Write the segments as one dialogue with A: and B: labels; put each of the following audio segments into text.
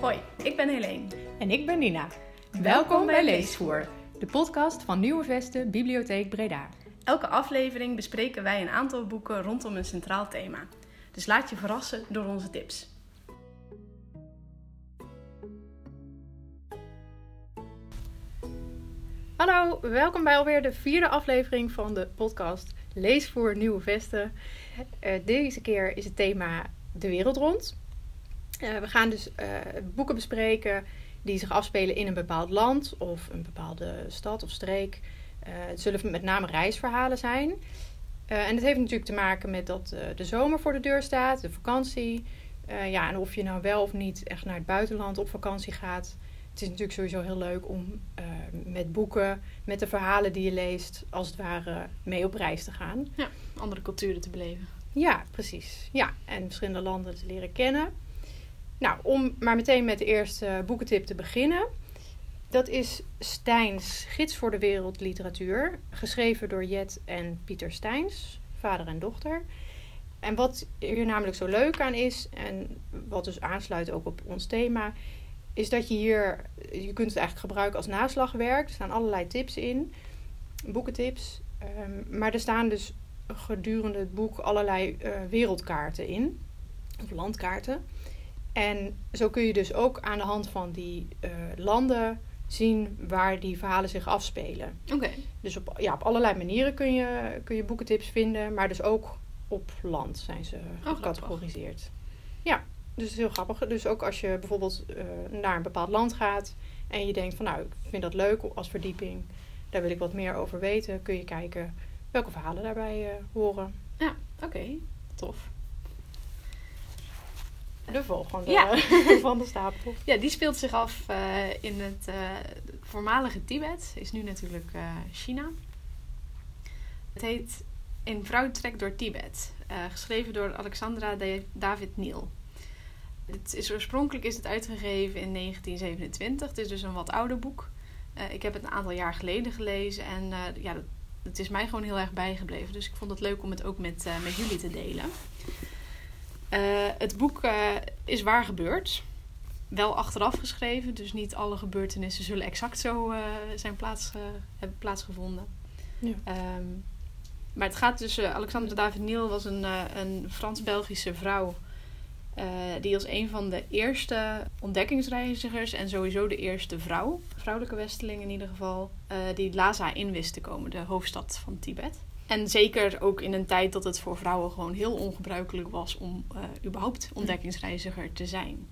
A: Hoi, ik ben Helene.
B: En ik ben Nina. Welkom bij Leesvoer, de podcast van Nieuwe Vesten Bibliotheek Breda.
A: Elke aflevering bespreken wij een aantal boeken rondom een centraal thema. Dus laat je verrassen door onze tips.
B: Hallo, welkom bij alweer de vierde aflevering van de podcast Leesvoer Nieuwe Vesten. Uh, deze keer is het thema de wereld rond. Uh, we gaan dus uh, boeken bespreken die zich afspelen in een bepaald land of een bepaalde stad of streek. het zullen met name reisverhalen zijn. en het heeft natuurlijk te maken met dat de zomer voor de deur staat, de vakantie. ja, en of je nou wel of niet echt naar het buitenland op vakantie gaat. Het is natuurlijk sowieso heel leuk om met boeken, met de verhalen die je leest, als het ware mee op reis te gaan.
A: Ja, andere culturen te beleven.
B: Ja, precies. Ja, en verschillende landen te leren kennen. Nou, om maar meteen met de eerste boekentip te beginnen. Dat is Stijns Gids voor de Wereldliteratuur, geschreven door Jet en Pieter Stijns, vader en dochter. En wat hier namelijk zo leuk aan is, en wat dus aansluit ook op ons thema, is dat je hier, je kunt het eigenlijk gebruiken als naslagwerk. Er staan allerlei tips in, boekentips. Um, maar er staan dus gedurende het boek allerlei uh, wereldkaarten in, of landkaarten. En zo kun je dus ook aan de hand van die uh, landen zien waar die verhalen zich afspelen.
A: Oké.
B: Dus op, ja, op allerlei manieren kun je, kun je boekentips vinden, maar dus ook op land zijn ze oh, gecategoriseerd. Ja, dus het is heel grappig. Dus ook als je bijvoorbeeld uh, naar een bepaald land gaat en je denkt van nou, ik vind dat leuk als verdieping, daar wil ik wat meer over weten, kun je kijken welke verhalen daarbij uh, horen.
A: Ja, oké. Tof
B: de volgende
A: ja.
B: van de stapel.
A: Ja, die speelt zich af uh, in het uh, voormalige Tibet. Is nu natuurlijk uh, China. Het heet In Vrouwtrek door Tibet. geschreven door Alexandra de David Neal. Het is, oorspronkelijk is het uitgegeven in 1927. Het is dus een wat ouder boek. ik heb het een aantal jaar geleden gelezen. En ja, dat, het is mij gewoon heel erg bijgebleven. Dus ik vond het leuk om het ook met, met jullie te delen. Uh, het boek uh, is waar gebeurd. Wel achteraf geschreven, dus niet alle gebeurtenissen zullen exact zo uh, zijn plaats, hebben plaatsgevonden. Ja. Um, maar het gaat dus. Alexandre David Niel was een, een Frans-Belgische vrouw. die als een van de eerste ontdekkingsreizigers en sowieso de eerste vrouw, vrouwelijke westeling in ieder geval, die Lhasa in wist te komen, de hoofdstad van Tibet. En zeker ook in een tijd dat het voor vrouwen gewoon heel ongebruikelijk was om uh, überhaupt ontdekkingsreiziger te zijn.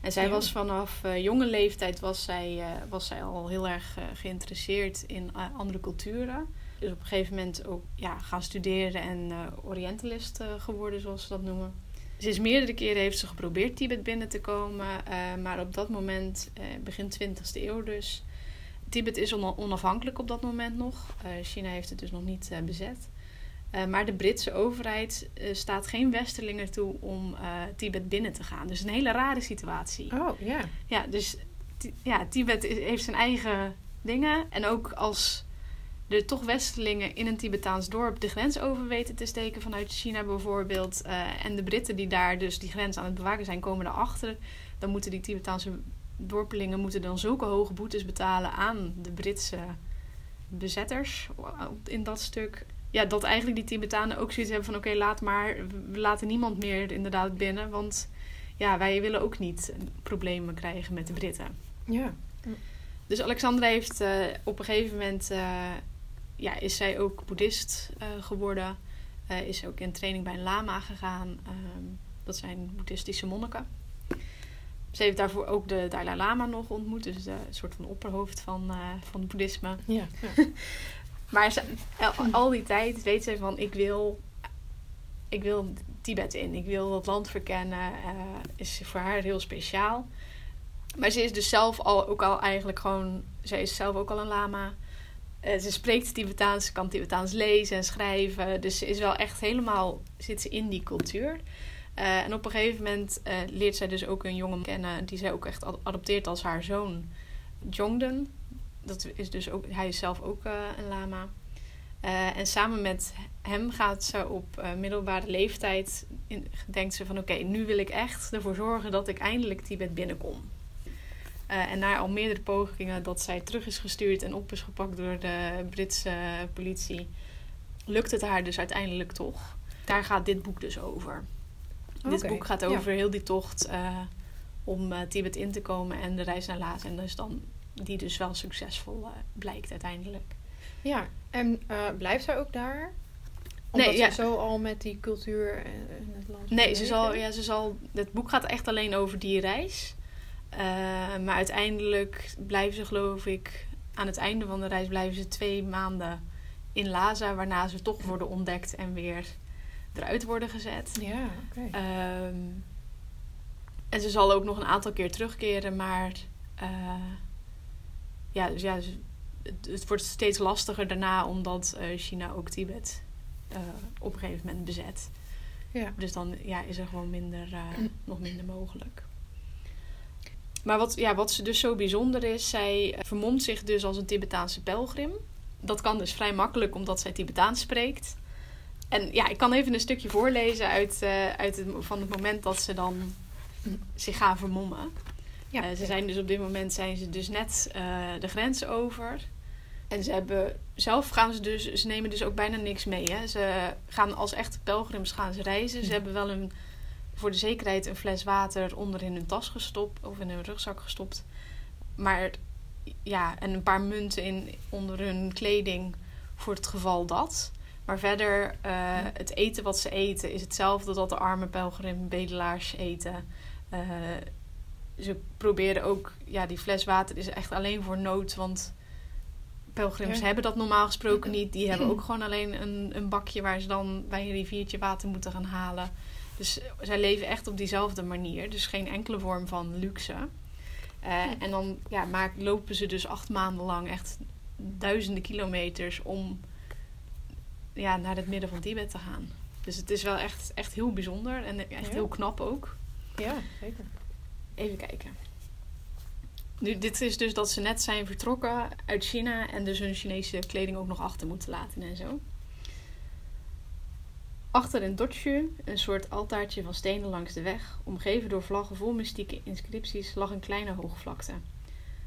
A: En zij was vanaf uh, jonge leeftijd was zij, uh, was zij al heel erg geïnteresseerd in andere culturen. Dus op een gegeven moment ook ja, gaan studeren en orientalist geworden, zoals ze dat noemen. Ze is meerdere keren heeft ze geprobeerd Tibet binnen te komen, maar op dat moment, begin 20e eeuw dus, Tibet is onafhankelijk op dat moment nog. Uh, China heeft het dus nog niet uh, bezet. Uh, maar de Britse overheid staat geen westerlingen toe om Tibet binnen te gaan. Dus een hele rare situatie.
B: Oh, ja.
A: Ja, dus ja, Tibet heeft zijn eigen dingen. En ook als er toch westerlingen in een Tibetaans dorp de grens over weten te steken vanuit China bijvoorbeeld. en de Britten die daar dus die grens aan het bewaken zijn, komen erachter. Dan moeten die Tibetaanse dorpelingen moeten dan zulke hoge boetes betalen aan de Britse bezetters in dat stuk. Ja, dat eigenlijk die Tibetanen ook zoiets hebben van oké, laat maar, we laten niemand meer inderdaad binnen. Want ja, wij willen ook niet problemen krijgen met de Britten.
B: Ja.
A: Dus Alexandra heeft uh, op een gegeven moment, uh, ja, is zij ook boeddhist uh, geworden. is ook in training bij een lama gegaan. Ehm, dat zijn boeddhistische monniken. Ze heeft daarvoor ook de Dalai Lama nog ontmoet. Dus een soort van opperhoofd van, uh, van boeddhisme.
B: Ja.
A: maar ze, al, die tijd weet ze van ik wil, ik wil Tibet in. Ik wil dat land verkennen. Uh, is voor haar heel speciaal. Maar ze is dus zelf al, ook al eigenlijk gewoon... Zij is zelf ook al een lama. Uh, ze spreekt Tibetaans, kan Tibetaans lezen en schrijven. Dus ze is wel echt helemaal... Zit ze in die cultuur. Uh, en op een gegeven moment uh, leert zij dus ook een jongen kennen die zij ook echt adopteert als haar zoon, Jongden. Dat is dus ook, hij is zelf ook uh, een lama. Eh, en samen met hem gaat ze op middelbare leeftijd. In, denkt ze van oké, nu wil ik echt ervoor zorgen dat ik eindelijk Tibet binnenkom. En na al meerdere pogingen dat zij terug is gestuurd en op is gepakt door de Britse politie, lukt het haar dus uiteindelijk toch. Daar gaat dit boek dus over. Dit boek gaat over heel die tocht om Tibet in te komen en de reis naar Lhasa. En dus dan die dus wel succesvol blijkt uiteindelijk.
B: Ja, en blijft zij ook daar? Omdat nee, ja. ze zo al met die cultuur in het land.
A: Nee, ze zal, ja, ze zal. Het boek gaat echt alleen over die reis. Maar uiteindelijk blijven ze, geloof ik, aan het einde van de reis blijven ze twee maanden in Laza, waarna ze toch worden ontdekt en weer eruit worden gezet.
B: Ja, oké. Okay.
A: Um, ehm, en ze zal ook nog een aantal keer terugkeren, maar uh, ja, dus ja, het, wordt steeds lastiger daarna, omdat uh, China ook Tibet uh, op een gegeven moment bezet. Ja. Dus dan ja, is er gewoon minder, nog minder mogelijk. Maar wat, ja, wat ze dus zo bijzonder is, zij vermomt zich dus als een Tibetaanse pelgrim. Dat kan dus vrij makkelijk, omdat zij Tibetaans spreekt. En ja, ik kan even een stukje voorlezen uit, uit het, van het moment dat ze dan zich gaan vermommen. Ja. ze zijn dus op dit moment zijn ze dus net de grens over. En ze hebben, zelf gaan ze dus, ze nemen dus ook bijna niks mee. Hè. Ze gaan als echte pelgrims gaan ze reizen. Ze hebben wel een, voor de zekerheid een fles water onder in hun tas gestopt of in hun rugzak gestopt. Maar ja, en een paar munten in, onder hun kleding voor het geval dat. Maar verder, uh, het eten wat ze eten is hetzelfde dat de arme pelgrim bedelaars eten. Uh, ze proberen ook, ja, die fles water is echt alleen voor nood, want pelgrims hebben dat normaal gesproken niet. Die hebben ook gewoon alleen een, een bakje waar ze dan bij een riviertje water moeten gaan halen. Dus zij leven echt op diezelfde manier. Dus geen enkele vorm van luxe. Uh, en dan ja, maak, lopen ze dus acht maanden lang echt duizenden kilometers om ja, naar het midden van Tibet te gaan. Dus het is wel echt, echt heel bijzonder en echt heel knap ook.
B: Ja, zeker.
A: Even kijken. Nu, dit is dus dat ze net zijn vertrokken uit China en dus hun Chinese kleding ook nog achter moeten laten en zo. Achter een dotje, een soort altaartje van stenen langs de weg, omgeven door vlaggen vol mystieke inscripties, lag een kleine hoogvlakte.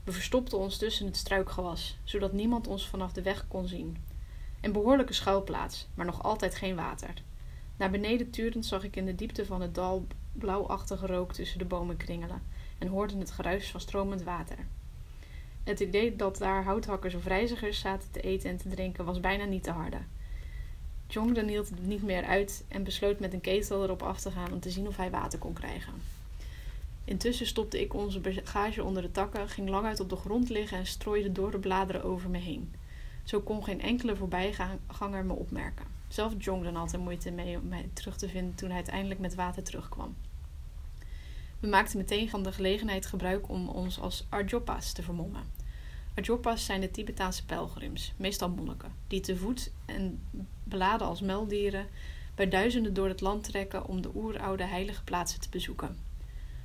A: We verstopten ons tussen het struikgewas, zodat niemand ons vanaf de weg kon zien. Een behoorlijke schuilplaats, maar nog altijd geen water. Naar beneden turend zag ik in de diepte van het dal blauwachtige rook tussen de bomen kringelen en hoorden het geruis van stromend water. Het idee dat daar houthakkers of reizigers zaten te eten en te drinken was bijna niet te harde. Jongden hield het niet meer uit en besloot met een ketel erop af te gaan om te zien of hij water kon krijgen. Intussen stopte ik onze bagage onder de takken, ging lang uit op de grond liggen en strooide door de bladeren over me heen. Zo kon geen enkele voorbijganger me opmerken. Zelf Jongden had er moeite mee om mij terug te vinden toen hij uiteindelijk met water terugkwam. We maakten meteen van de gelegenheid gebruik om ons als Arjopa's te vermommen. Arjopa's zijn de Tibetaanse pelgrims, meestal monniken, die te voet en beladen als meldieren bij duizenden door het land trekken om de oeroude heilige plaatsen te bezoeken.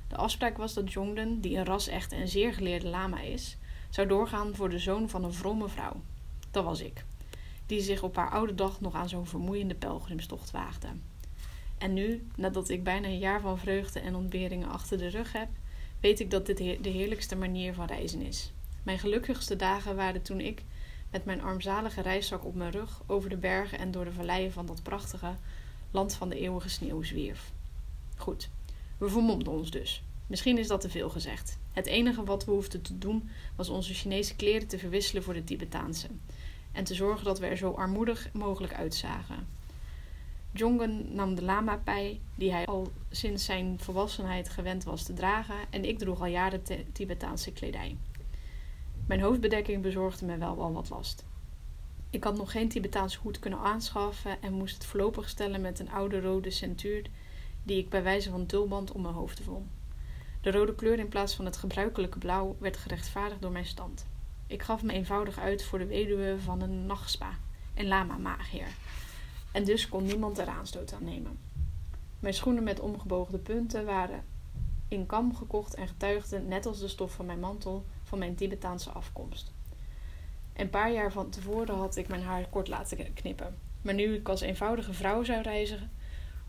A: De afspraak was dat Jongden, die een ras-echte en zeer geleerde lama is, zou doorgaan voor de zoon van een vrome vrouw. Dat was ik, die zich op haar oude dag nog aan zo'n vermoeiende pelgrimstocht waagde. En nu, nadat ik bijna een jaar van vreugde en ontberingen achter de rug heb, weet ik dat dit de heerlijkste manier van reizen is. Mijn gelukkigste dagen waren toen ik, met mijn armzalige reiszak op mijn rug, over de bergen en door de valleien van dat prachtige land van de eeuwige sneeuw zwierf. Goed, we vermomden ons dus. Misschien is dat te veel gezegd. Het enige wat we hoefden te doen was onze Chinese kleren te verwisselen voor de Tibetaanse. En te zorgen dat we er zo armoedig mogelijk uitzagen. Jongen nam de lama-pij, die hij al sinds zijn volwassenheid gewend was te dragen, en ik droeg al jaren Tibetaanse kledij. Mijn hoofdbedekking bezorgde me wel al wat last. Ik had nog geen Tibetaanse hoed kunnen aanschaffen en moest het voorlopig stellen met een oude rode centuur die ik bij wijze van tulband om mijn hoofd won. De rode kleur in plaats van het gebruikelijke blauw werd gerechtvaardigd door mijn stand. Ik gaf me eenvoudig uit voor de weduwe van een nachtspa en lama-maagier en dus kon niemand er aanstoot aan nemen. Mijn schoenen met omgeboogde punten waren in kam gekocht en getuigden, net als de stof van mijn mantel, van mijn Tibetaanse afkomst. En een paar jaar van tevoren had ik mijn haar kort laten knippen. Maar nu ik als eenvoudige vrouw zou reizigen,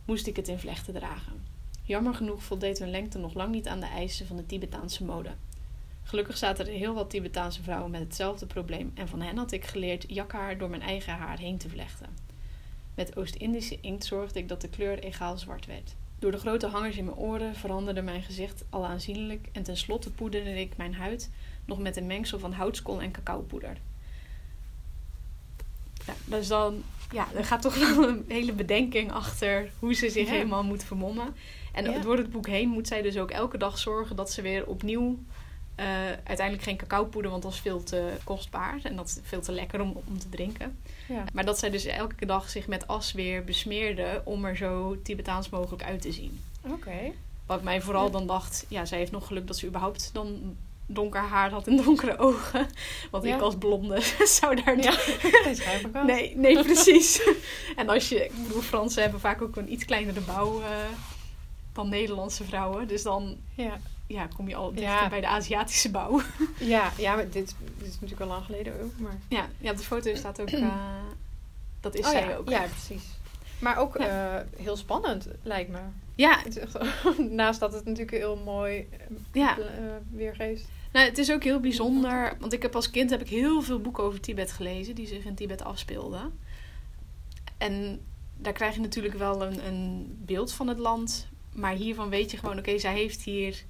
A: moest ik het in vlechten dragen. Jammer genoeg voldeed hun lengte nog lang niet aan de eisen van de Tibetaanse mode. Gelukkig zaten er heel wat Tibetaanse vrouwen met hetzelfde probleem en van hen had ik geleerd jakhaar door mijn eigen haar heen te vlechten. Met Oost-Indische inkt zorgde ik dat de kleur egaal zwart werd. Door de grote hangers in mijn oren veranderde mijn gezicht al aanzienlijk en tenslotte poederde ik mijn huid nog met een mengsel van houtskool en cacaopoeder. Ja, dus dan, ja, er gaat toch wel een hele bedenking achter hoe ze zich
B: Ja.
A: helemaal moet vermommen. En
B: Ja.
A: door het boek heen moet zij dus ook elke dag zorgen dat ze weer opnieuw. Eh, uiteindelijk geen cacaopoeder, want dat is veel te kostbaar en dat is veel te lekker om, om te drinken.
B: Ja.
A: Maar dat zij dus elke dag zich met as weer besmeerde om er zo Tibetaans mogelijk uit te zien.
B: Oké.
A: Wat mij vooral dan dacht, ja, zij heeft nog geluk dat ze überhaupt dan donker haar had en donkere ogen. Want
B: Ja.
A: ik als blonde zou daar niet...
B: Ja.
A: Nee, nee, precies. en als je, ik bedoel, Fransen hebben vaak ook een iets kleinere bouw eh, dan Nederlandse vrouwen. Dus dan
B: Ja.
A: Ja, kom je al dichter
B: Ja.
A: bij de Aziatische bouw.
B: Ja, ja maar dit, dit is natuurlijk al lang geleden ook. Maar...
A: ja, ja, op de foto staat ook, eh, dat is
B: oh,
A: zij
B: ja.
A: ook.
B: Ja, precies. Maar ook eh, heel spannend, lijkt me.
A: ja,
B: naast dat het natuurlijk heel mooi
A: Ja.
B: eh, weergeeft.
A: Nou, het is ook heel bijzonder, want ik heb als kind heb ik heel veel boeken over Tibet gelezen die zich in Tibet afspeelden. En daar krijg je natuurlijk wel een, een beeld van het land, maar hiervan weet je gewoon, oké, zij heeft hier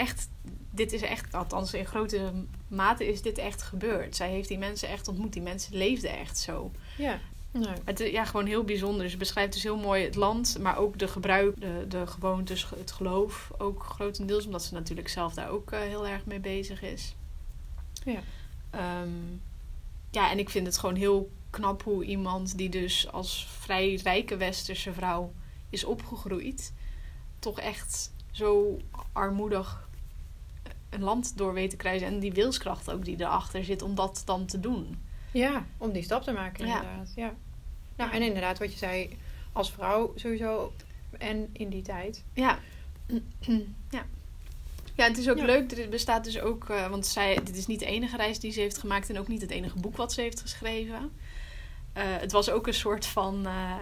A: echt, dit is echt, althans in grote mate is dit echt gebeurd. Zij heeft die mensen echt ontmoet, die mensen leefden echt zo.
B: Ja. Nou,
A: Het is ja, gewoon heel bijzonder. Ze beschrijft dus heel mooi het land, maar ook de gebruik, de, de gewoontes, het geloof. Ook grotendeels, omdat ze natuurlijk zelf daar ook eh, heel erg mee bezig is.
B: Ja.
A: Ehm, ja, en ik vind het gewoon heel knap hoe iemand die dus als vrij rijke westerse vrouw is opgegroeid, toch echt zo armoedig een land door weet te krijgen. En die wilskracht ook die erachter zit om dat dan te doen.
B: ja, om die stap te maken inderdaad. Ja. Nou, en inderdaad wat je zei, als vrouw sowieso en in die tijd.
A: Ja. ja. Ja, het is ook
B: Ja.
A: leuk. Er bestaat dus ook, eh, want zij, dit is niet de enige reis die ze heeft gemaakt en ook niet het enige boek wat ze heeft geschreven. Eh, het was ook een soort van eh,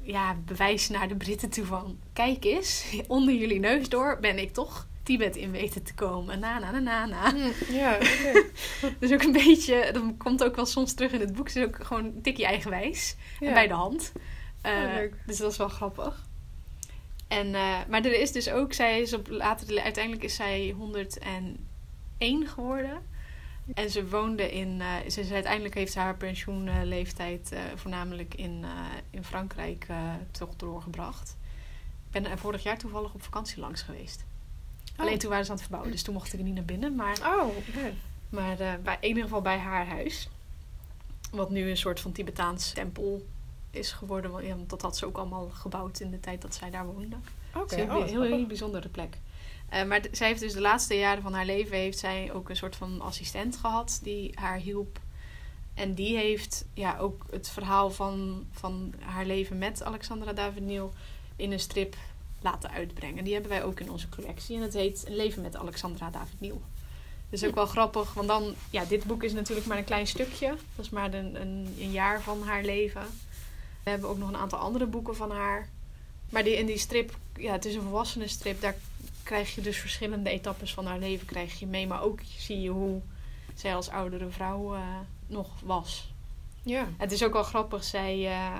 A: ja, bewijs naar de Britten toe van: kijk eens, onder jullie neus door ben ik toch Tibet in weten te komen. Na, na, na, na, na.
B: Ja, oké.
A: Dus ook een beetje, dat komt ook wel soms terug in het boek, het is ook gewoon een tikje eigenwijs
B: Ja.
A: en bij de hand.
B: Oh, leuk.
A: Dus dat is wel grappig. En, eh, maar er is dus ook, zij is op later, uiteindelijk is zij 101 geworden. En ze woonde in, eh, ze uiteindelijk heeft ze haar pensioenleeftijd voornamelijk in, in Frankrijk toch doorgebracht. Ik ben er vorig jaar toevallig op vakantie langs geweest. Alleen toen waren ze aan het verbouwen, dus toen mocht ik er niet naar binnen. Maar
B: Oh,
A: maar eh, bij, in ieder geval bij haar huis. Wat nu een soort van Tibetaans tempel is geworden. Want, dat had ze ook allemaal gebouwd in de tijd dat zij daar woonde.
B: Oké,
A: Het is een
B: oh,
A: heel, heel, bijzondere plek. Eh, maar zij heeft dus de laatste jaren van haar leven... heeft zij ook een soort van assistent gehad die haar hielp. En die heeft ja, ook het verhaal van, van haar leven met Alexandra David-Niel... in een strip laten uitbrengen. Die hebben wij ook in onze collectie. En het heet Een leven met Alexandra David-Niel. Dus ook wel grappig, want dan... Ja, dit boek is natuurlijk maar een klein stukje. Dat is maar een, een, een jaar van haar leven. We hebben ook nog een aantal andere boeken van haar. Maar die, in die strip, ja, het is een volwassene strip. Daar krijg je dus verschillende etappes van haar leven krijg je mee. Maar ook zie je hoe zij als oudere vrouw eh, nog was.
B: Ja.
A: Het is ook wel grappig, zij... eh,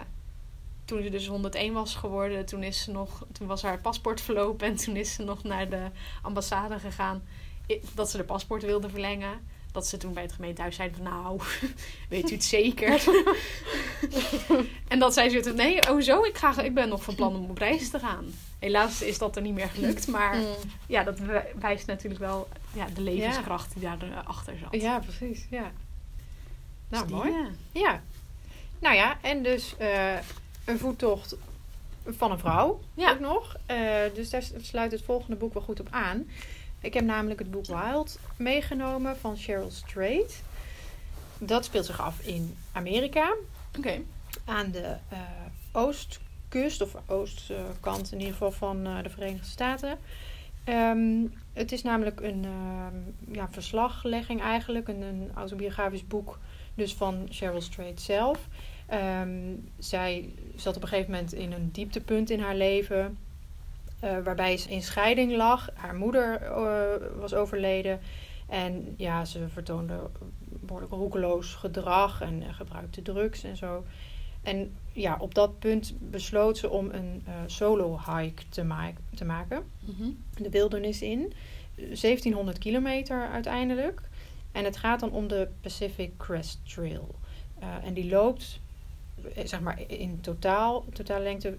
A: toen ze dus 101 was geworden, toen, is ze nog, toen was haar paspoort verlopen. En toen is ze nog naar de ambassade gegaan. Dat ze de paspoort wilde verlengen. Dat ze toen bij het gemeentehuis zeiden van nou, weet u het zeker? en dat zij zo nee, oh zo, ik, ga, ik ben nog van plan om op reis te gaan. Helaas is dat er niet meer gelukt, maar
B: Mm.
A: ja, dat wij- wijst natuurlijk wel ja, de levenskracht die daarachter zat.
B: Ja, precies. Ja. Nou,
A: Dus die,
B: mooi.
A: ja.
B: Ja. Nou ja, en dus eh, een voettocht van een vrouw
A: Ja.
B: ook nog. Eh, dus daar sluit het volgende boek wel goed op aan. Ik heb namelijk het boek Wild meegenomen van Cheryl Strait. Dat speelt zich af in Amerika.
A: Oké.
B: Aan de eh, oostkust, of oostkant in ieder geval van eh, de Verenigde Staten. Ehm, het is namelijk een ehm, ja, verslaglegging eigenlijk, een, een autobiografisch boek dus van Cheryl Strait zelf. Ehm, zij zat op een gegeven moment in een dieptepunt in haar leven. eh, waarbij ze in scheiding lag. Haar moeder eh, was overleden. En ja, ze vertoonde behoorlijk roekeloos gedrag en eh, gebruikte drugs en zo. En ja, op dat punt besloot ze om een solo hike te, ma- te maken.
A: Mhm.
B: De wildernis in. 1700 kilometer uiteindelijk. En het gaat dan om de Pacific Crest Trail. En die loopt, zeg maar, in totaal, totale lengte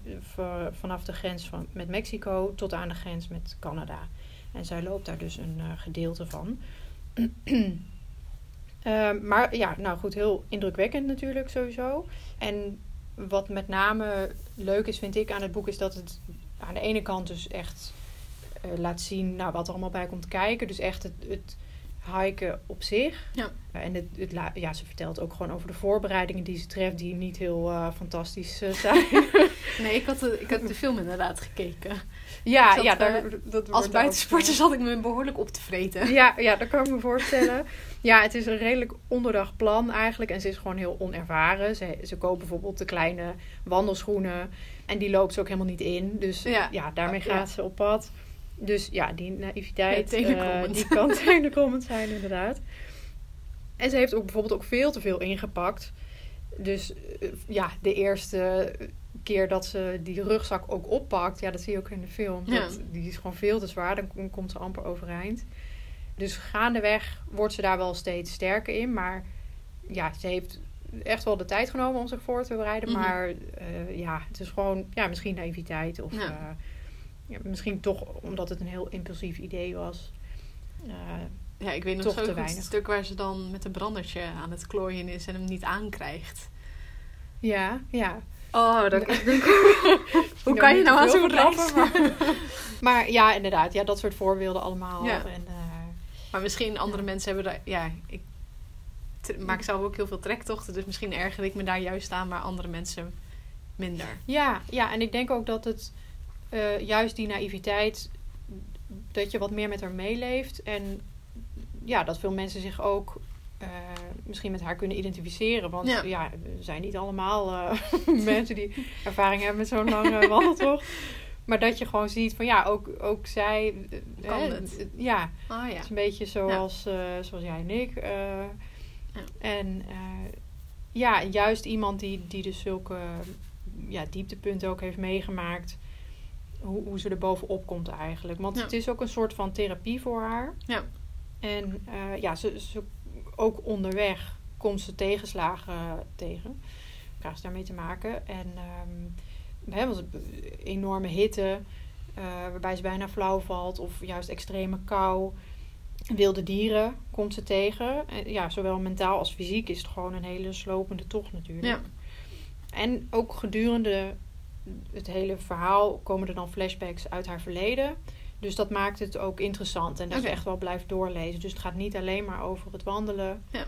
B: vanaf de grens van, met Mexico tot aan de grens met Canada. En zij loopt daar dus een eh, gedeelte van. Eh, maar ja, nou goed, heel indrukwekkend natuurlijk sowieso. En wat met name leuk is, vind ik, aan het boek, is dat het aan de ene kant dus echt eh, laat zien nou, wat er allemaal bij komt kijken. Dus echt het, het hiken op zich.
A: Ja.
B: Eh, en het, het, ja, ze vertelt ook gewoon over de voorbereidingen die ze treft, die niet heel eh, fantastisch eh, zijn.
A: Nee, ik had, de, ik had de film inderdaad gekeken.
B: ja,
A: zat,
B: ja, daar, dat
A: Als buitensporter zat ik me behoorlijk op te vreten.
B: Ja, ja, dat kan ik me voorstellen. ja, het is een redelijk onderdag plan eigenlijk. En ze is gewoon heel onervaren. Ze, ze koopt bijvoorbeeld de kleine wandelschoenen. En die loopt ze ook helemaal niet in. Dus
A: Ja.
B: ja, daarmee
A: Ja.
B: gaat ze op pad. Dus ja, die naïviteit,
A: Ja, tenenkrommend.
B: die kan tenenkrommend zijn inderdaad. En ze heeft ook bijvoorbeeld ook veel te veel ingepakt. Dus eh, ja, de eerste keer dat ze die rugzak ook oppakt, ja, dat zie je ook in de film.
A: Ja.
B: Dat, die is gewoon veel te zwaar, dan kom- komt ze amper overeind. Dus gaandeweg wordt ze daar wel steeds sterker in. Maar ja, ze heeft echt wel de tijd genomen om zich voor te bereiden.
A: Mhm.
B: Maar eh, ja, het is gewoon ja, misschien naïviteit. Of
A: Ja.
B: Ja, misschien toch omdat het een heel impulsief idee was. Eh,
A: Ja, ik weet nog
B: Toch
A: zo
B: te
A: goed
B: weinig.
A: het stuk waar ze dan met een brandertje aan het klooien is en hem niet aankrijgt.
B: ja, ja.
A: Oh, dat, hoe kan je nou aan zo'n
B: verklappen, Maar, maar ja, inderdaad. Ja, dat soort voorbeelden allemaal.
A: Ja.
B: En, eh,
A: Maar misschien andere
B: Ja.
A: mensen hebben daar... Ja, ik maak zelf ook heel veel trektochten. Dus misschien erger ik me daar juist aan, maar andere mensen minder.
B: Ja, ja, en ik denk ook dat het eh, juist die naïviteit, dat je wat meer met haar meeleeft. En ja, dat veel mensen zich ook eh, misschien met haar kunnen identificeren. Want
A: Ja.
B: ja, we zijn niet allemaal eh, mensen die ervaring hebben met zo'n lange wandeltocht. Maar dat je gewoon ziet van ja, ook, ook zij
A: Kan
B: hè,
A: het.
B: Ja,
A: Oh
B: het
A: ja.
B: is een beetje zoals, zoals jij en ik.
A: Ja.
B: En ja, juist iemand die, die dus zulke ja, dieptepunten ook heeft meegemaakt. Hoe, hoe ze er bovenop komt eigenlijk. Want
A: Ja.
B: het is ook een soort van therapie voor haar.
A: Ja.
B: En eh, ja, ze, ze, ook onderweg komt ze tegenslagen tegen. Krijgt ze daarmee te maken. En ehm hè, want het- enorme hitte. eh, waarbij ze bijna flauw valt. Of juist extreme kou. Wilde dieren komt ze tegen. En ja, zowel mentaal als fysiek is het gewoon een hele slopende tocht natuurlijk.
A: Ja.
B: En ook gedurende het hele verhaal komen er dan flashbacks uit haar verleden. Dus dat maakt het ook interessant. En dat je echt wel blijft doorlezen. Dus het gaat niet alleen maar over het wandelen.
A: Ja.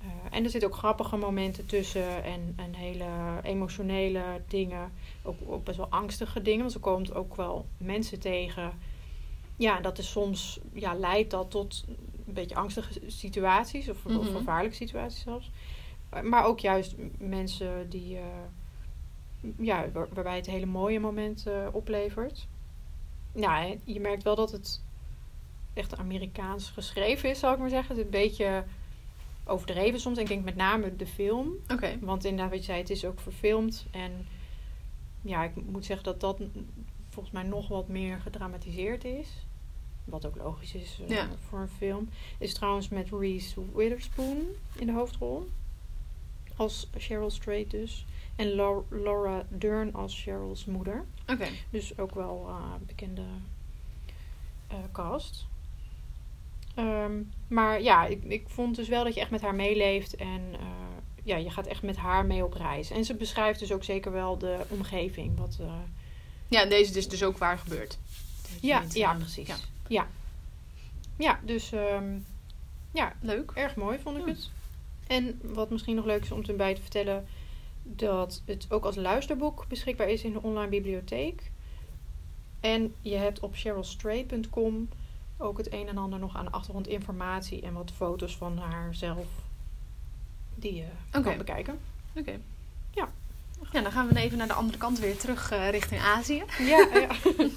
B: Eh, en er zitten ook grappige momenten tussen. En, en hele emotionele dingen. Ook, ook best wel angstige dingen. Want ze komt ook wel mensen tegen. Ja, dat is soms ja, leidt dat tot een beetje angstige situaties. Of, of
A: Mhm.
B: gevaarlijke situaties zelfs. Maar ook juist mensen die, eh, ja, waar- waarbij het hele mooie moment eh, oplevert. Ja, je merkt wel dat het echt Amerikaans geschreven is, zal ik maar zeggen. Het is een beetje overdreven soms. En ik denk met name de film.
A: Oké.
B: Want inderdaad, wat je zei, het is ook verfilmd. En ja, ik moet zeggen dat dat volgens mij nog wat meer gedramatiseerd is. Wat ook logisch is eh,
A: Ja.
B: voor een film. Is trouwens met Reese Witherspoon in de hoofdrol. Als Cheryl Strait dus. En Lau- Laura Dern als Cheryl's moeder.
A: Oké.
B: Dus ook wel eh, bekende eh, cast. Ehm, maar ja, ik, ik vond dus wel dat je echt met haar meeleeft. En eh, ja, je gaat echt met haar mee op reis. En ze beschrijft dus ook zeker wel de omgeving. Wat,
A: Ja, en deze is dus ook waar gebeurd.
B: ja, ja, precies.
A: ja.
B: Ja, ja. dus ehm, ja,
A: Leuk.
B: erg mooi vond ik
A: Ja.
B: het. En wat misschien nog leuk is om erbij te vertellen... dat het ook als luisterboek beschikbaar is in de online bibliotheek. En je hebt op cherylstray.com ook het een en ander nog aan achtergrondinformatie en wat foto's van haarzelf die je kan bekijken.
A: Oké.
B: Ja.
A: Ja, dan gaan we even naar de andere kant weer terug eh, richting Azië.
B: Ja, ja.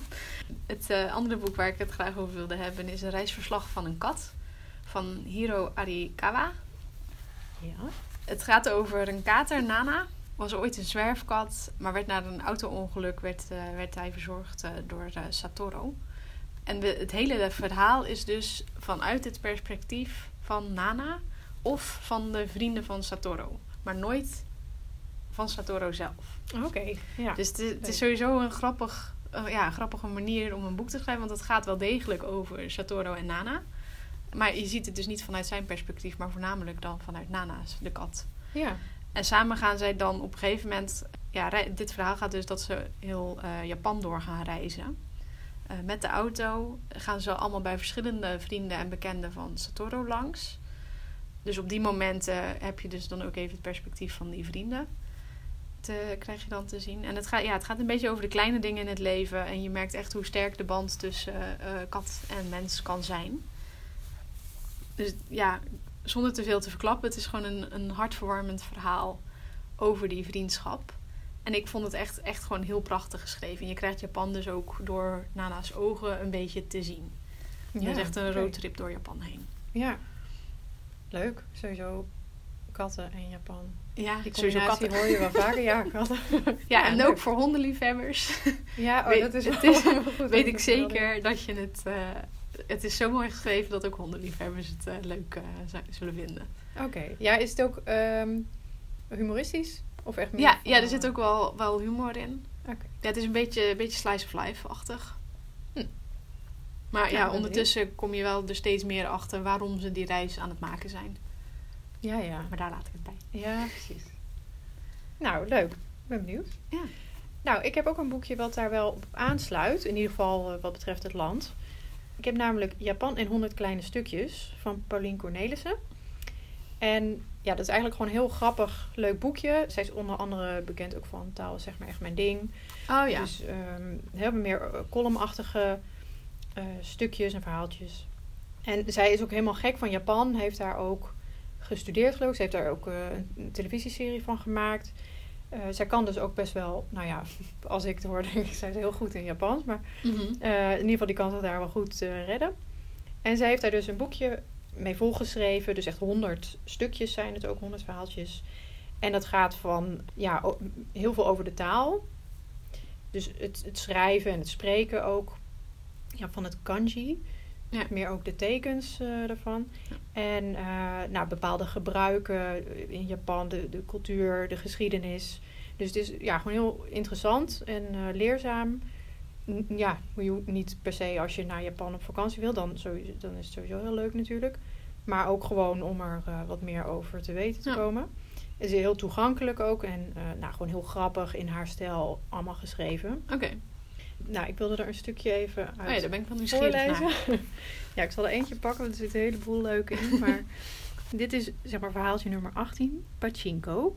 A: Het eh, andere boek waar ik het graag over wilde hebben is een reisverslag van een kat van Hiro Arikawa.
B: ja.
A: Het gaat over een kater, Nana. Was ooit een zwerfkat, maar werd na een auto-ongeluk werd, eh, werd hij verzorgd eh, door eh, Satoru. En het hele verhaal is dus vanuit het perspectief van Nana of van de vrienden van Satoru. Maar nooit van Satoru zelf.
B: Oké. Ja.
A: Dus het is, het is
B: Leuk.
A: sowieso een, grappig, ja, een grappige manier om een boek te schrijven. Want het gaat wel degelijk over Satoru en Nana. Maar je ziet het dus niet vanuit zijn perspectief, maar voornamelijk dan vanuit Nana's, de kat.
B: ja.
A: En samen gaan zij dan op een gegeven moment... Ja, dit verhaal gaat dus dat ze heel eh, Japan door gaan reizen. Eh, met de auto gaan ze allemaal bij verschillende vrienden en bekenden van Satoru langs. Dus op die momenten heb je dus dan ook even het perspectief van die vrienden. Te, krijg je dan te zien. En het gaat, ja, het gaat een beetje over de kleine dingen in het leven. En je merkt echt hoe sterk de band tussen eh, kat en mens kan zijn. Dus ja, zonder te veel te verklappen, het is gewoon een, een hartverwarmend verhaal over die vriendschap. En ik vond het echt, echt gewoon heel prachtig geschreven. Je krijgt Japan dus ook door Nana's ogen een beetje te zien. Het is echt een roadtrip door Japan heen.
B: Ja. Leuk. Sowieso katten en Japan.
A: Ja,
B: Die
A: sowieso katten.
B: hoor je wel vaker. Ja, katten.
A: Ja, en
B: leuk.
A: ook voor hondenliefhebbers
B: Ja, oh,
A: Weet-
B: dat is
A: het is-
B: goed.
A: weet
B: Dat
A: ik zeker dat je het... eh, het is zo mooi geschreven dat ook hondenliefhebbers het eh, leuk eh, zullen vinden.
B: Oké. Ja, is het ook ehm, humoristisch? Of echt meer
A: Ja,
B: van-
A: ja, er zit ook wel, wel humor in.
B: Oké.
A: Ja, het is een beetje, een beetje slice of life-achtig.
B: Hm.
A: Maar
B: Ja,
A: ja,
B: ben
A: ondertussen kom je wel er steeds meer achter waarom ze die reis aan het maken zijn.
B: Ja, ja.
A: Maar daar laat ik het bij.
B: Ja, precies. Nou, leuk. Ik ben benieuwd.
A: Ja.
B: Nou, ik heb ook een boekje wat daar wel op aansluit. In ieder geval eh, wat betreft het land. Ik heb namelijk Japan in 100 kleine stukjes van Pauline Cornelissen. En ja, dat is eigenlijk gewoon een heel grappig, leuk boekje. Zij is onder andere bekend ook van taal, zeg maar echt mijn ding.
A: Oh ja.
B: Dus ehm heel meer eh, columnachtige eh, stukjes en verhaaltjes. En zij is ook helemaal gek van Japan. Heeft daar ook gestudeerd geloof ik. Ze heeft daar ook eh, een televisieserie van gemaakt. Eh, zij kan dus ook best wel, nou ja, als ik het hoor, denk ik, zij is heel goed in Japans. Maar
A: Mhm.
B: eh, in ieder geval, die kan zich daar wel goed eh, redden. En zij heeft daar dus een boekje mee volgeschreven. Dus echt honderd stukjes zijn het ook, honderd verhaaltjes. En dat gaat van, ja, heel veel over de taal. Dus het, het schrijven en het spreken ook. Ja, van het kanji.
A: Ja.
B: Meer ook de tekens eh daarvan. En eh, nou, bepaalde gebruiken in Japan, de, de cultuur, de geschiedenis. Dus het is ja, gewoon heel interessant en eh, leerzaam. N- Ja, je niet per se als je naar Japan op vakantie wil, dan, sowieso, dan is het sowieso heel leuk natuurlijk. Maar ook gewoon om er eh, wat meer over te weten te
A: Ja.
B: komen. Het is heel toegankelijk ook en eh, nou, gewoon heel grappig in haar stijl allemaal geschreven.
A: Oké.
B: Nou, ik wilde er een stukje even uit
A: Oh ja, daar ben ik wel nieuwsgierig naar.
B: voorlezen. ja, ik zal er eentje pakken, want er zit een heleboel leuk in. Maar dit is zeg maar verhaaltje nummer 18, Pachinko.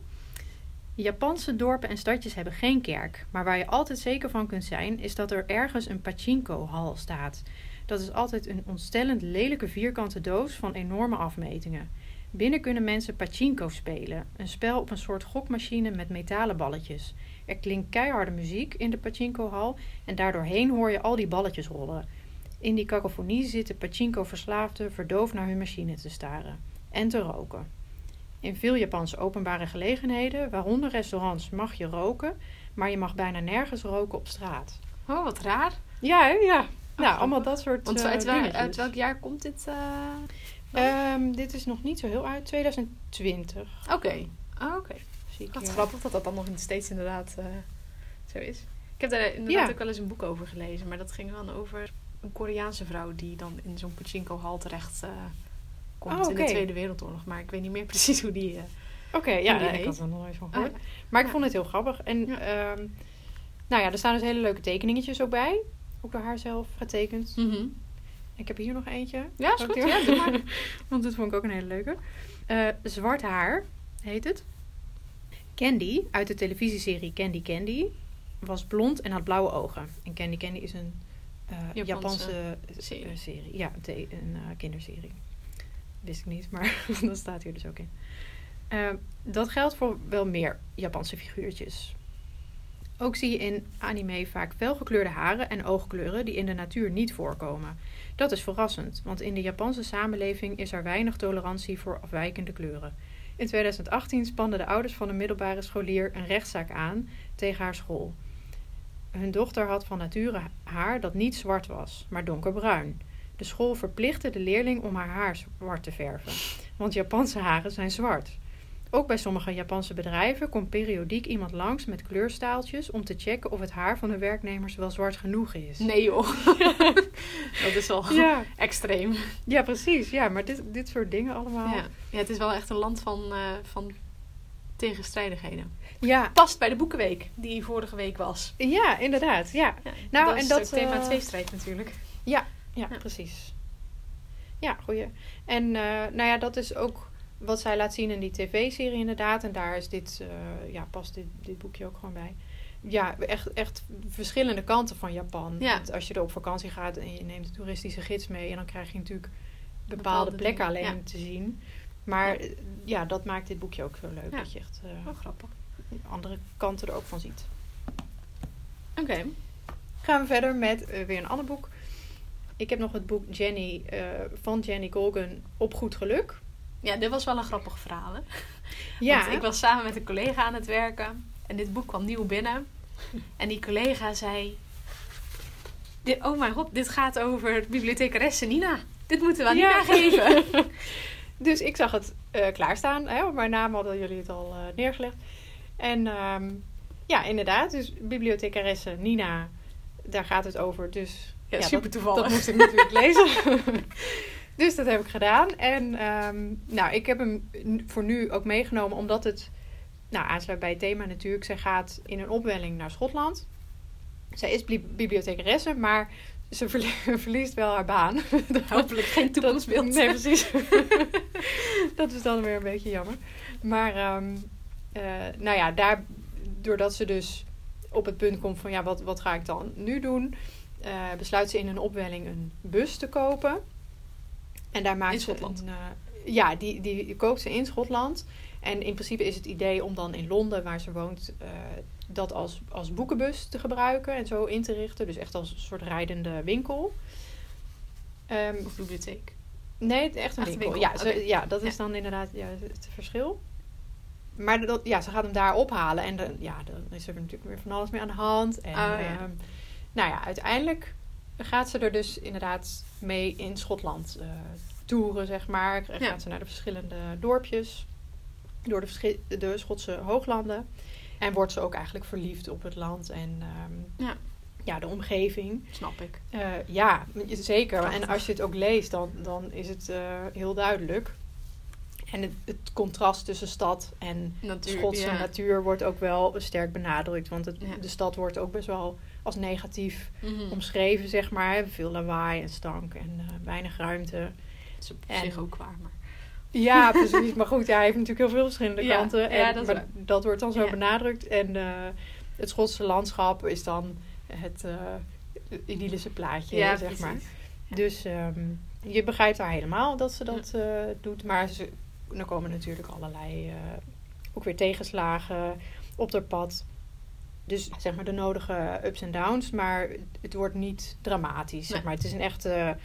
B: Japanse dorpen en stadjes hebben geen kerk. Maar waar je altijd zeker van kunt zijn, is dat er ergens een pachinko-hal staat. Dat is altijd een ontstellend lelijke vierkante doos van enorme afmetingen. Binnen kunnen mensen pachinko spelen. Een spel op een soort gokmachine met metalen balletjes. Er klinkt keiharde muziek in de pachinko-hal en daardoorheen hoor je al die balletjes rollen. In die cacophonie zitten pachinko-verslaafden verdoofd naar hun machine te staren en te roken. In veel Japanse openbare gelegenheden, waaronder restaurants, mag je roken, maar je mag bijna nergens roken op straat.
A: Oh, wat raar.
B: Ja, hè? ja. nou,
A: grappig.
B: allemaal dat soort
A: Want
B: eh,
A: uit, waar- uit welk jaar komt dit? eh?
B: Ehm, dit is nog niet zo heel uit, 2020.
A: Oké. Oh, Oké.
B: Zie ik
A: Wat grappig dat dat dan nog steeds inderdaad eh, zo is. Ik heb daar inderdaad
B: Ja.
A: ook wel eens een boek over gelezen. Maar dat ging dan over een Koreaanse vrouw die dan in zo'n pachinko-hal terecht eh, komt
B: Oh,
A: in de. Tweede Wereldoorlog. Maar ik weet niet meer precies hoe die... eh,
B: Oké, ja,
A: die
B: ik had er nog nooit van
A: ah,
B: gehoord. Maar ik
A: Ja.
B: vond het heel grappig. En
A: Ja.
B: ehm, nou ja, er staan dus hele leuke tekeningetjes ook bij. Ook door haar zelf getekend.
A: mhm.
B: Ik heb hier nog eentje.
A: Ja, is goed. Ja, doe maar.
B: Want dit vond ik ook een hele leuke. Zwart haar heet het. Candy uit de televisieserie Candy Candy. was blond en had blauwe ogen. En Candy Candy is een eh,
A: Japanse
B: Japanse,
A: serie.
B: Ja, een, eh, kinderserie. Wist ik niet, maar dat staat hier dus ook in. Eh, dat geldt voor wel meer Japanse figuurtjes. Ook zie je in anime vaak felgekleurde haren en oogkleuren die in de natuur niet voorkomen. Dat is verrassend, want in de Japanse samenleving is er weinig tolerantie voor afwijkende kleuren. In 2018 spanden de ouders van een middelbare scholier een rechtszaak aan tegen haar school. Hun dochter had van nature haar dat niet zwart was, maar donkerbruin. De school verplichtte de leerling om haar haar zwart te verven, want Japanse haren zijn zwart. Ook bij sommige Japanse bedrijven komt periodiek iemand langs met kleurstaaltjes om te checken of het haar van de werknemers wel zwart genoeg is.
A: Nee joh. dat is wel
B: Ja,
A: extreem.
B: ja precies. Ja, maar dit, dit soort dingen allemaal.
A: Ja. ja, het is wel echt een land van, eh, van tegenstrijdigheden.
B: ja,
A: Past bij de Boekenweek, die vorige week was.
B: ja, inderdaad. Ja,
A: Ja,
B: Nou,
A: dat
B: en
A: is
B: dat,
A: ook thema
B: eh,
A: tweestrijd natuurlijk.
B: ja,
A: Ja.
B: precies. Ja, goeie. En eh, nou ja, dat is ook wat zij laat zien in die tv-serie inderdaad. En daar is dit, eh, ja, past dit, dit boekje ook gewoon bij. Ja, echt, echt verschillende kanten van Japan.
A: Ja.
B: Want Als je er op vakantie gaat en je neemt de toeristische gids mee... en dan krijg je natuurlijk bepaalde,
A: Bepaalde
B: plekken alleen
A: ja.
B: te zien. Maar eh, ja. dat maakt dit boekje ook zo leuk. Dat je echt eh,
A: Oh, grappig.
B: andere kanten er ook van ziet.
A: Oké.
B: Gaan we verder met weer een ander boek. Ik heb nog het boek Jenny van Jenny Colgan op goed geluk.
A: Ja, dit was wel een grappig verhaal. Hè?
B: Ja,
A: Want ik was samen met een collega aan het werken. En dit boek kwam nieuw binnen. En die collega zei... Oh mijn god, dit gaat over bibliothecaresse Nina. Dit moeten we aan
B: Ja.
A: Nina geven.
B: dus ik zag het eh, klaarstaan. Hè, op mijn naam hadden jullie het al eh, neergelegd. En ehm, ja, inderdaad. Dus bibliothecaresse Nina, daar gaat het over. Dus
A: Ja,
B: Ja,
A: super toevallig.
B: dat moest ik natuurlijk lezen. dus dat heb ik gedaan. En ehm, nou, ik heb hem voor nu ook meegenomen omdat het nou, aansluit bij het thema natuurlijk. Zij gaat in een opwelling naar Schotland. Zij is bli- bibliothecaresse, maar ze verlie- verliest wel haar baan.
A: Hopelijk geen toekomstbeeld.
B: Dat, nee, precies. dat is dan weer een beetje jammer. Maar, ehm, eh, nou ja, daar, doordat ze dus op het punt komt van, ja, wat, wat ga ik dan nu doen? eh, besluit ze in een opwelling een bus te kopen. En daar maakt
A: In
B: ze
A: Schotland?
B: Een, eh, ja, die, die koopt ze in Schotland. En in principe is het idee om dan in Londen, waar ze woont, eh, dat als, als boekenbus te gebruiken en zo in te richten. Dus echt als een soort rijdende winkel. Ehm,
A: Of bibliotheek.
B: Nee, echt een
A: Echt
B: winkel.
A: winkel,
B: Ja, ze- ja, dat is dan inderdaad ja, het verschil. Maar dat, ja, ze gaat hem daar ophalen. En dan, ja, dan is er natuurlijk weer van alles mee aan de hand. En,
A: Oh, ja.
B: ehm, nou ja, uiteindelijk gaat ze er dus inderdaad mee in Schotland eh toeren, zeg maar.
A: Ja.
B: Gaat ze naar de verschillende dorpjes. Door de, de Schotse hooglanden. En wordt ze ook eigenlijk verliefd op het land en ehm,
A: Ja.
B: ja, de omgeving.
A: Snap ik.
B: Eh, ja, zeker.
A: Prachtig.
B: En als je het ook leest, dan, dan is het eh, heel duidelijk. En het, het contrast tussen stad en
A: Natuur,
B: Schotse
A: ja.
B: natuur wordt ook wel sterk benadrukt. Want het, de stad wordt ook best wel als negatief
A: Mhm.
B: omschreven, zeg maar. Veel lawaai en stank en eh, weinig ruimte.
A: Dat is op
B: En-
A: zich ook waar. Maar...
B: Ja, precies. maar goed, ja, hij heeft natuurlijk heel veel verschillende
A: Ja,
B: kanten. En,
A: ja, dat
B: maar dat wordt dan zo
A: Ja.
B: benadrukt. En eh, het Schotse landschap is dan het eh, idyllische plaatje,
A: Ja,
B: zeg
A: precies.
B: maar. Dus ehm, je begrijpt haar helemaal dat ze dat eh, doet. Maar ze, er komen natuurlijk allerlei eh, ook weer tegenslagen op haar pad. Dus zeg maar de nodige ups en downs. Maar het wordt niet dramatisch. Zeg maar. Het is een echte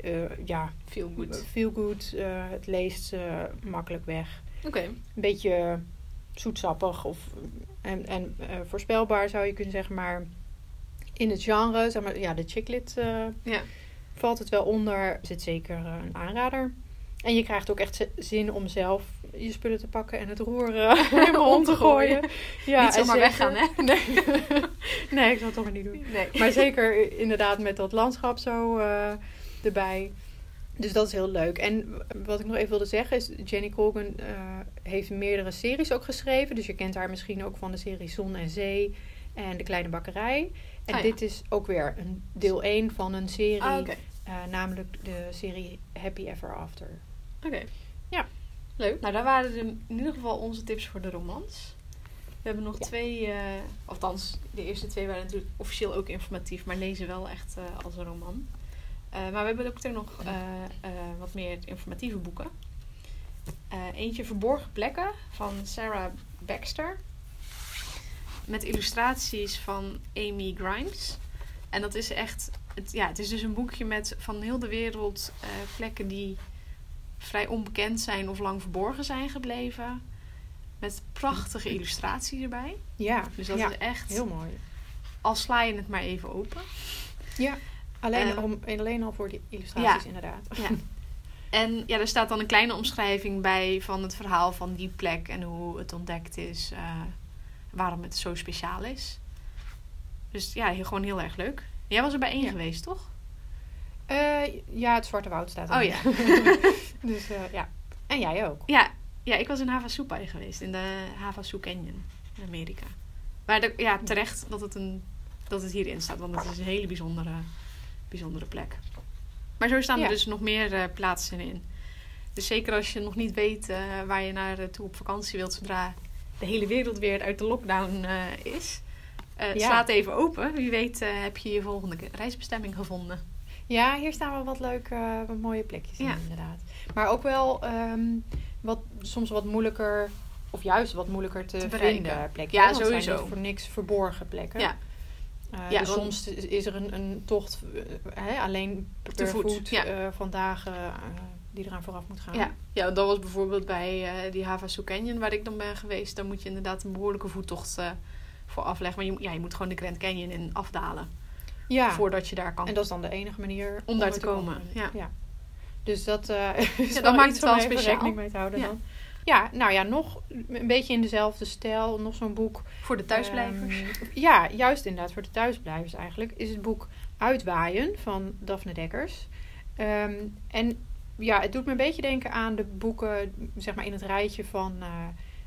B: eh, ja,
A: Feel good.
B: feel good. eh, het leest makkelijk weg.
A: Oké.
B: Een beetje zoetsappig of, en, en eh, voorspelbaar zou je kunnen zeggen. Maar in het genre, zeg maar, ja, de chicklit
A: Ja.
B: valt het wel onder. Er zit zeker een aanrader. En je krijgt ook echt zin om zelf je spullen te pakken en het roer eh, helemaal om te gooien. Ja,
A: Niet
B: en
A: zomaar weggaan, hè?
B: Nee. nee, ik zal het toch maar niet doen.
A: Nee.
B: Maar zeker inderdaad met dat landschap zo eh, erbij. Dus dat is heel leuk. En wat ik nog even wilde zeggen is... Jenny Colgan eh, heeft meerdere series ook geschreven. Dus je kent haar misschien ook van de serie Zon en Zee en De Kleine Bakkerij. En
A: Ah, ja.
B: dit is ook weer een deel 1 van een serie.
A: Ah,
B: namelijk de serie Happy Ever After.
A: Oké.
B: Ja.
A: Leuk. Nou, daar waren de- in ieder geval onze tips voor de romans. We hebben nog
B: Ja.
A: twee, eh, althans, de eerste twee waren natuurlijk officieel ook informatief, maar lezen wel echt eh, als een roman. Eh, maar we hebben ook nog wat meer informatieve boeken. Eentje Verborgen Plekken van Sarah Baxter. Met illustraties van Amy Grimes. En dat is echt, het, ja, het is dus een boekje met van heel de wereld plekken die vrij onbekend zijn of lang verborgen zijn gebleven. Met prachtige illustraties erbij.
B: Ja,
A: Dus dat
B: ja,
A: is echt,
B: heel mooi.
A: al sla je het maar even open.
B: Ja, alleen,
A: Eh,
B: om, alleen al voor die illustraties
A: ja.
B: inderdaad.
A: Ja. En ja, er staat dan een kleine omschrijving bij van het verhaal van die plek en hoe het ontdekt is, eh, waarom het zo speciaal is. Dus ja, heel, gewoon heel erg leuk. Jij was er bij één
B: Ja.
A: geweest, toch?
B: Eh, ja, het Zwarte Woud staat er.
A: Oh ja.
B: dus eh, ja. En jij ook.
A: Ja, ja, ik was in Havasupai geweest, in de Havasu Canyon in Amerika. Maar de, ja, terecht dat het, een, dat het hierin staat, want het is een hele bijzondere, bijzondere plek. Maar zo staan
B: Ja.
A: er dus nog meer eh, plaatsen in. Dus zeker als je nog niet weet waar je naartoe op vakantie wilt, zodra de hele wereld weer uit de lockdown is.
B: Ja.
A: Sla het even open. Wie weet heb je je volgende reisbestemming gevonden.
B: Ja, hier staan wel wat leuke, wat mooie plekjes in,
A: Ja.
B: inderdaad. Maar ook wel ehm, wat, soms wat moeilijker, of juist wat moeilijker te, vinden plekjes.
A: Ja,
B: zijn
A: sowieso.
B: niet voor niks verborgen plekken.
A: Ja.
B: Eh,
A: Ja,
B: dus soms is er een, een tocht eh, alleen per
A: Te voet,
B: voet,
A: ja.
B: eh, van dagen eh, die eraan vooraf moet gaan.
A: Ja. ja, dat was bijvoorbeeld bij die Havasu Canyon waar ik dan ben geweest. Daar moet je inderdaad een behoorlijke voettocht voor afleggen. Maar je, ja, je moet gewoon de Grand Canyon in afdalen
B: Ja.
A: voordat je daar kan.
B: En dat is dan de enige manier
A: Om daar te komen, ja.
B: Dus dat eh is
A: dat
B: wel
A: maakt het wel speciaal.
B: rekening mee te houden
A: Ja.
B: dan. Ja, nou ja, nog een beetje in dezelfde stijl. Nog zo'n boek.
A: voor de thuisblijvers.
B: Ehm, ja, juist inderdaad. Voor de thuisblijvers eigenlijk. Is het boek Uitwaaien van Daphne Dekkers. Ehm, en ja, het doet me een beetje denken aan de boeken, zeg maar in het rijtje van eh,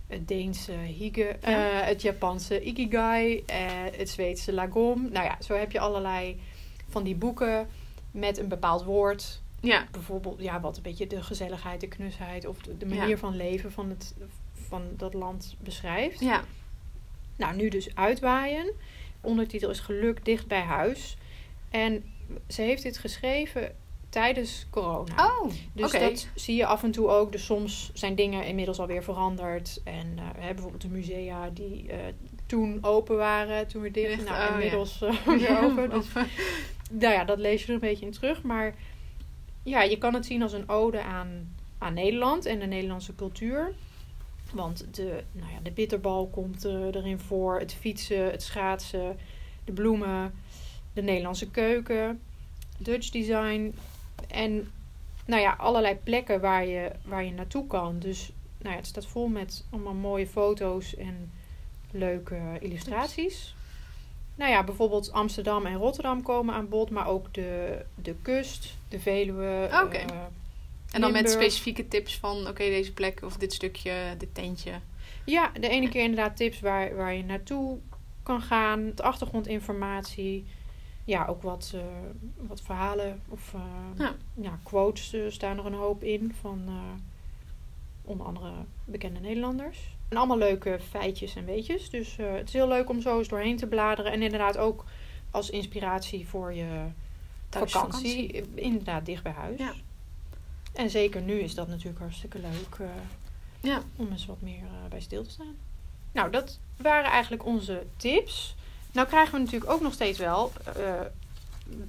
B: het Deense Hige,
A: Ja.
B: eh, het Japanse Ikigai, eh, het Zweedse Lagom. Nou ja, zo heb je allerlei van die boeken met een bepaald woord.
A: ja,
B: Bijvoorbeeld, ja, wat een beetje de gezelligheid, de knusheid of de, de
A: Ja.
B: manier van leven van, het, van dat land beschrijft.
A: ja.
B: Nou, nu dus uitwaaien. Ondertitel is Geluk dicht bij huis. En ze heeft dit geschreven tijdens corona.
A: Oh,
B: dus dat zie je af en toe ook. Dus soms zijn dingen inmiddels alweer veranderd. En eh, we hebben bijvoorbeeld de musea die eh, toen open waren, toen weer dicht.
A: Dicht,
B: nou,
A: oh, ja.
B: inmiddels eh, weer open. Dus nou ja, dat lees je er een beetje in terug. Maar ja, je kan het zien als een ode aan, aan Nederland en de Nederlandse cultuur. Want de, nou ja, de bitterbal komt eh, erin voor. Het fietsen, het schaatsen, de bloemen, de Nederlandse keuken, Dutch design. En nou ja, allerlei plekken waar je, waar je naartoe kan. Dus nou ja, het staat vol met allemaal mooie foto's en leuke illustraties. Nou ja, bijvoorbeeld Amsterdam en Rotterdam komen aan bod, maar ook de, de kust, de Veluwe.
A: Oké.
B: eh,
A: en dan met specifieke tips van, oké, deze plek of dit stukje, dit tentje.
B: Ja, de ene keer inderdaad tips waar, waar je naartoe kan gaan. De achtergrondinformatie. Ja, ook wat, eh, wat verhalen of eh,
A: Ja.
B: ja. quotes eh, staan er een hoop in van onder andere bekende Nederlanders. En allemaal leuke feitjes en weetjes. Dus het is heel leuk om zo eens doorheen te bladeren. En inderdaad ook als inspiratie voor je vakantie. Inderdaad, dicht bij huis.
A: Ja.
B: En zeker nu is dat natuurlijk hartstikke leuk.
A: Ja.
B: om eens wat meer bij stil te staan. Nou, dat waren eigenlijk onze tips. Nou krijgen we natuurlijk ook nog steeds wel eh,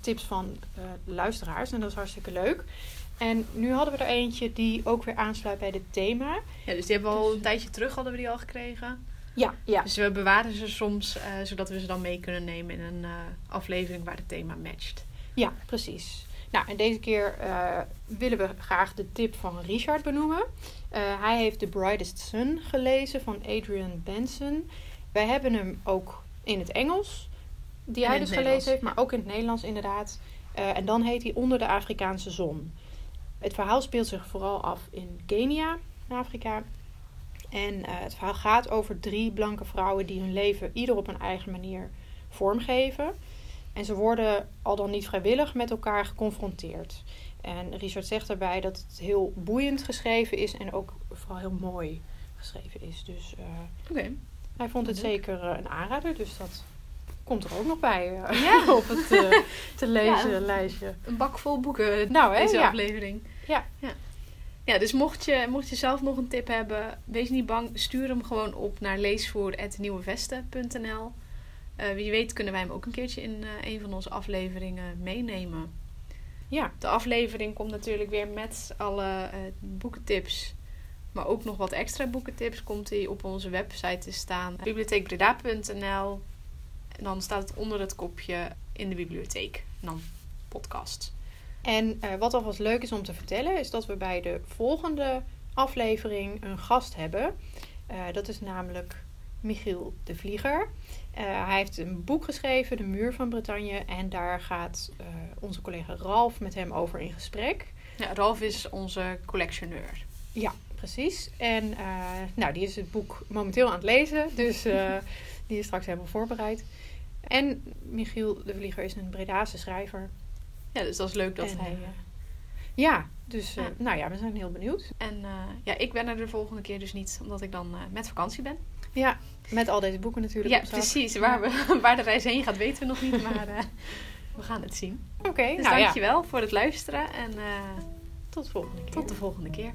B: tips van eh, luisteraars. En dat is hartstikke leuk. En nu hadden we er eentje die ook weer aansluit bij dit thema.
A: ja, dus die hebben we al
B: Dus-
A: een tijdje terug, hadden we die al gekregen.
B: Ja, ja.
A: Dus we bewaren ze soms, eh, zodat we ze dan mee kunnen nemen in een aflevering waar het thema matcht.
B: Ja, precies. Nou, en deze keer willen we graag de tip van Richard benoemen. Hij heeft The Brightest Sun gelezen van Adrian Benson. Wij hebben hem ook in het Engels, die
A: En
B: hij dus gelezen
A: Nederlands,
B: heeft, maar ook in het Nederlands inderdaad. Eh, en dan heet hij Onder de Afrikaanse Zon. Het verhaal speelt zich vooral af in Kenia, in Afrika. En eh, het verhaal gaat over drie blanke vrouwen die hun leven ieder op een eigen manier vormgeven. En ze worden al dan niet vrijwillig met elkaar geconfronteerd. En Richard zegt daarbij dat het heel boeiend geschreven is en ook vooral heel mooi geschreven is. Dus
A: Oké.
B: Hij vond het zeker eh, een aanrader, dus dat komt er ook nog bij eh,
A: Ja.
B: op het eh, te lezen
A: Ja.
B: lijstje.
A: Een bak vol boeken
B: Nou, hè,
A: deze
B: ja.
A: aflevering.
B: Ja.
A: ja. Ja, dus mocht je, mocht je zelf nog een tip hebben, wees niet bang. Stuur hem gewoon op naar leesvoer.nieuwevesten.nl. Eh wie weet kunnen wij hem ook een keertje in een van onze afleveringen meenemen.
B: Ja,
A: De aflevering komt natuurlijk weer met alle eh, boekentips. Maar ook nog wat extra boekentips komt die op onze website te staan. bibliotheekbreda.nl En dan staat het onder het kopje in de bibliotheek. En dan podcast.
B: En eh, wat alvast leuk is om te vertellen, is dat we bij de volgende aflevering een gast hebben. Eh, dat is namelijk Michiel de Vlieger. Eh, hij heeft een boek geschreven, De Muur van Bretagne. En daar gaat onze collega Ralf met hem over in gesprek.
A: Ja, Ralf is onze collectioneur.
B: Ja, precies. En eh, nou, die is het boek momenteel aan het lezen. Dus eh, die is straks helemaal voorbereid. En Michiel de Vlieger is een Bredase schrijver.
A: Ja, dus dat is leuk dat
B: En,
A: hij...
B: eh, ja, dus
A: Ja.
B: nou ja, we zijn heel benieuwd.
A: En ja, ik ben er de volgende keer dus niet, omdat ik dan met vakantie ben.
B: Ja, met al deze boeken natuurlijk.
A: Ja, precies. Waar, we, waar de reis heen gaat weten we nog niet, maar we gaan het zien.
B: Oké,
A: Dus
B: nou ja,
A: dankjewel voor het luisteren en
B: tot de volgende keer.
A: tot de volgende keer.